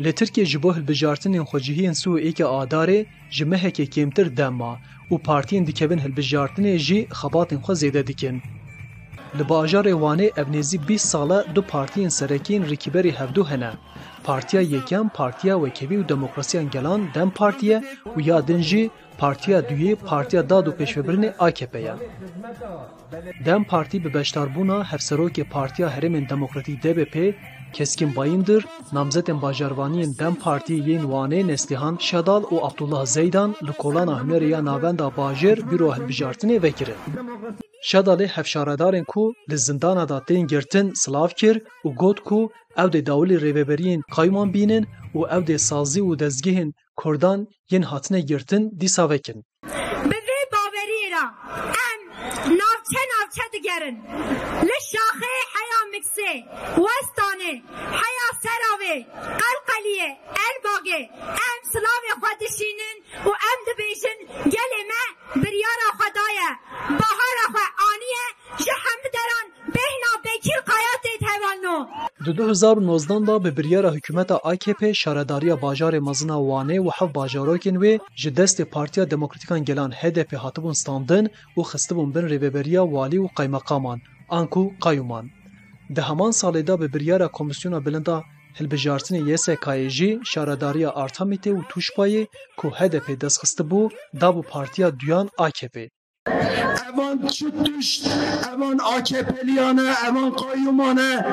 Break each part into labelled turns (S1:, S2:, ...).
S1: Li Tirkiyê ji bo hilbijartinên xwecihiyên SUEK'ê Adarê ji mehekê kêmtir dem ma û partiyên dikevin hilbijartinê jî xebatên xwe zêde dikin. Li bajarê Wanê ev nêzî bîst sal e du partiyên serekî yên rikîberî hevdu hene. Partiya Yekem, Partiya Wekevî û Demokrasiya Gelan, dem Parti, ye û ya din jî Partiya duyê Partiya Dad û Pêşvebirinê AKP ye. Dem Partî bi beşdarbûna Hevserokê Partiya Herêmên Demokratîk DBP Keskîn Bayindir, namzetên bajarvaniyên dem Partî yên Wanê Neslihan Şedal û Abdullah Zeydan li Kolana Hunerê ya Navenda Bajêr Bîroya Hilbijartinê vekirin. Şedalê hevşaredarên ku li zindana de tên girtin silav kir û got ku ew dê dawilê rêveberiyên qayûman bînin û ew dê sazî û dezgehên Kurdan yên hatine girtin dîsa vekin.
S2: Bi vê baweriyê re em navçe navçe digerin. Li şaxeyê heya Miksê, Westanê, heya Seravê, Qelqeliyê, Elbagê em silavê xwe dişînin û em dibêjin gelê me biryara xwe daye, bahara xwe aniye ji hemderan Bêhna Bekîr Kaya tê tevano.
S1: Di du hezar û nozdan de bi biryara hikûmeta akp şaredariya bajarê mezin a Wanê û hev bajarokên wê ji destê Partiya Demokratîkan Gelan, HDP, hatibûn standin û xistibûn bin rêveberiya walî û qaymeqaman an ku qayûman. Di heman salê de bi biryara Komîsyona Bilind a Hilbijartinê YSK'ê jî şaredariya Artemîtê û Tûşpayê ku HDP'ê destxistibû dabû Partiya Duyan akp'ê.
S3: Evan çi tişt, evan AKP'liyan e, evan qayyuman e,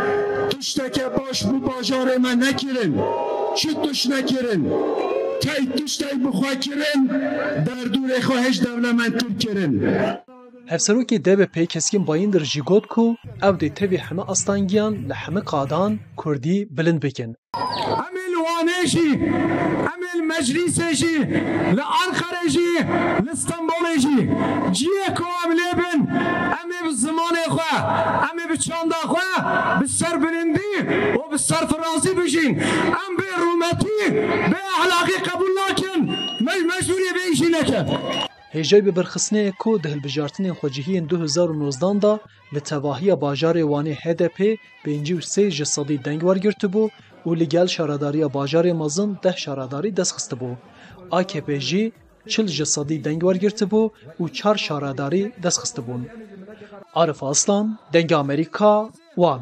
S3: tişteke baş bû bajarê me nekirin. Çi tişt nekirin? Key tiştey bi xwe kirin, derdûrê xwe hêj dewlementtir kirin.
S1: Hevserokê DBP'ê Keskin Bayindir jî got ku ew dê tevî heme astengîyan li heme qadan, Kurdî bilind bikin.
S3: Em ê li Wanê jî, em ê li Meclîsê jî, li Enqerê jî, li Stenbolê jî, ciyê ku em lê bin, em ê bi zimanê xwe, em ê bi çanda xwe bi serbilindî û bi serfirazî bijîn. Em bê rûmetî, bê ehlaqî qebûl nakin, me ji mecbûriyê bê îşî nekin.
S1: Hêjayî bi birxistinê ku di hilbijartinên xwecihiyên du hezar û nozdan de Li tevahiya bajarê Wanê hdp pêncî û sê ji sedî deng wergirtibû û li gel şaredariya bajarê mezin deh şaredarî destxistibû. Akp jî çil ji sedî deng wergirtibû û çar şaredarî destxistibûn. Arif Aslan, Dengê Amerîka, Wan.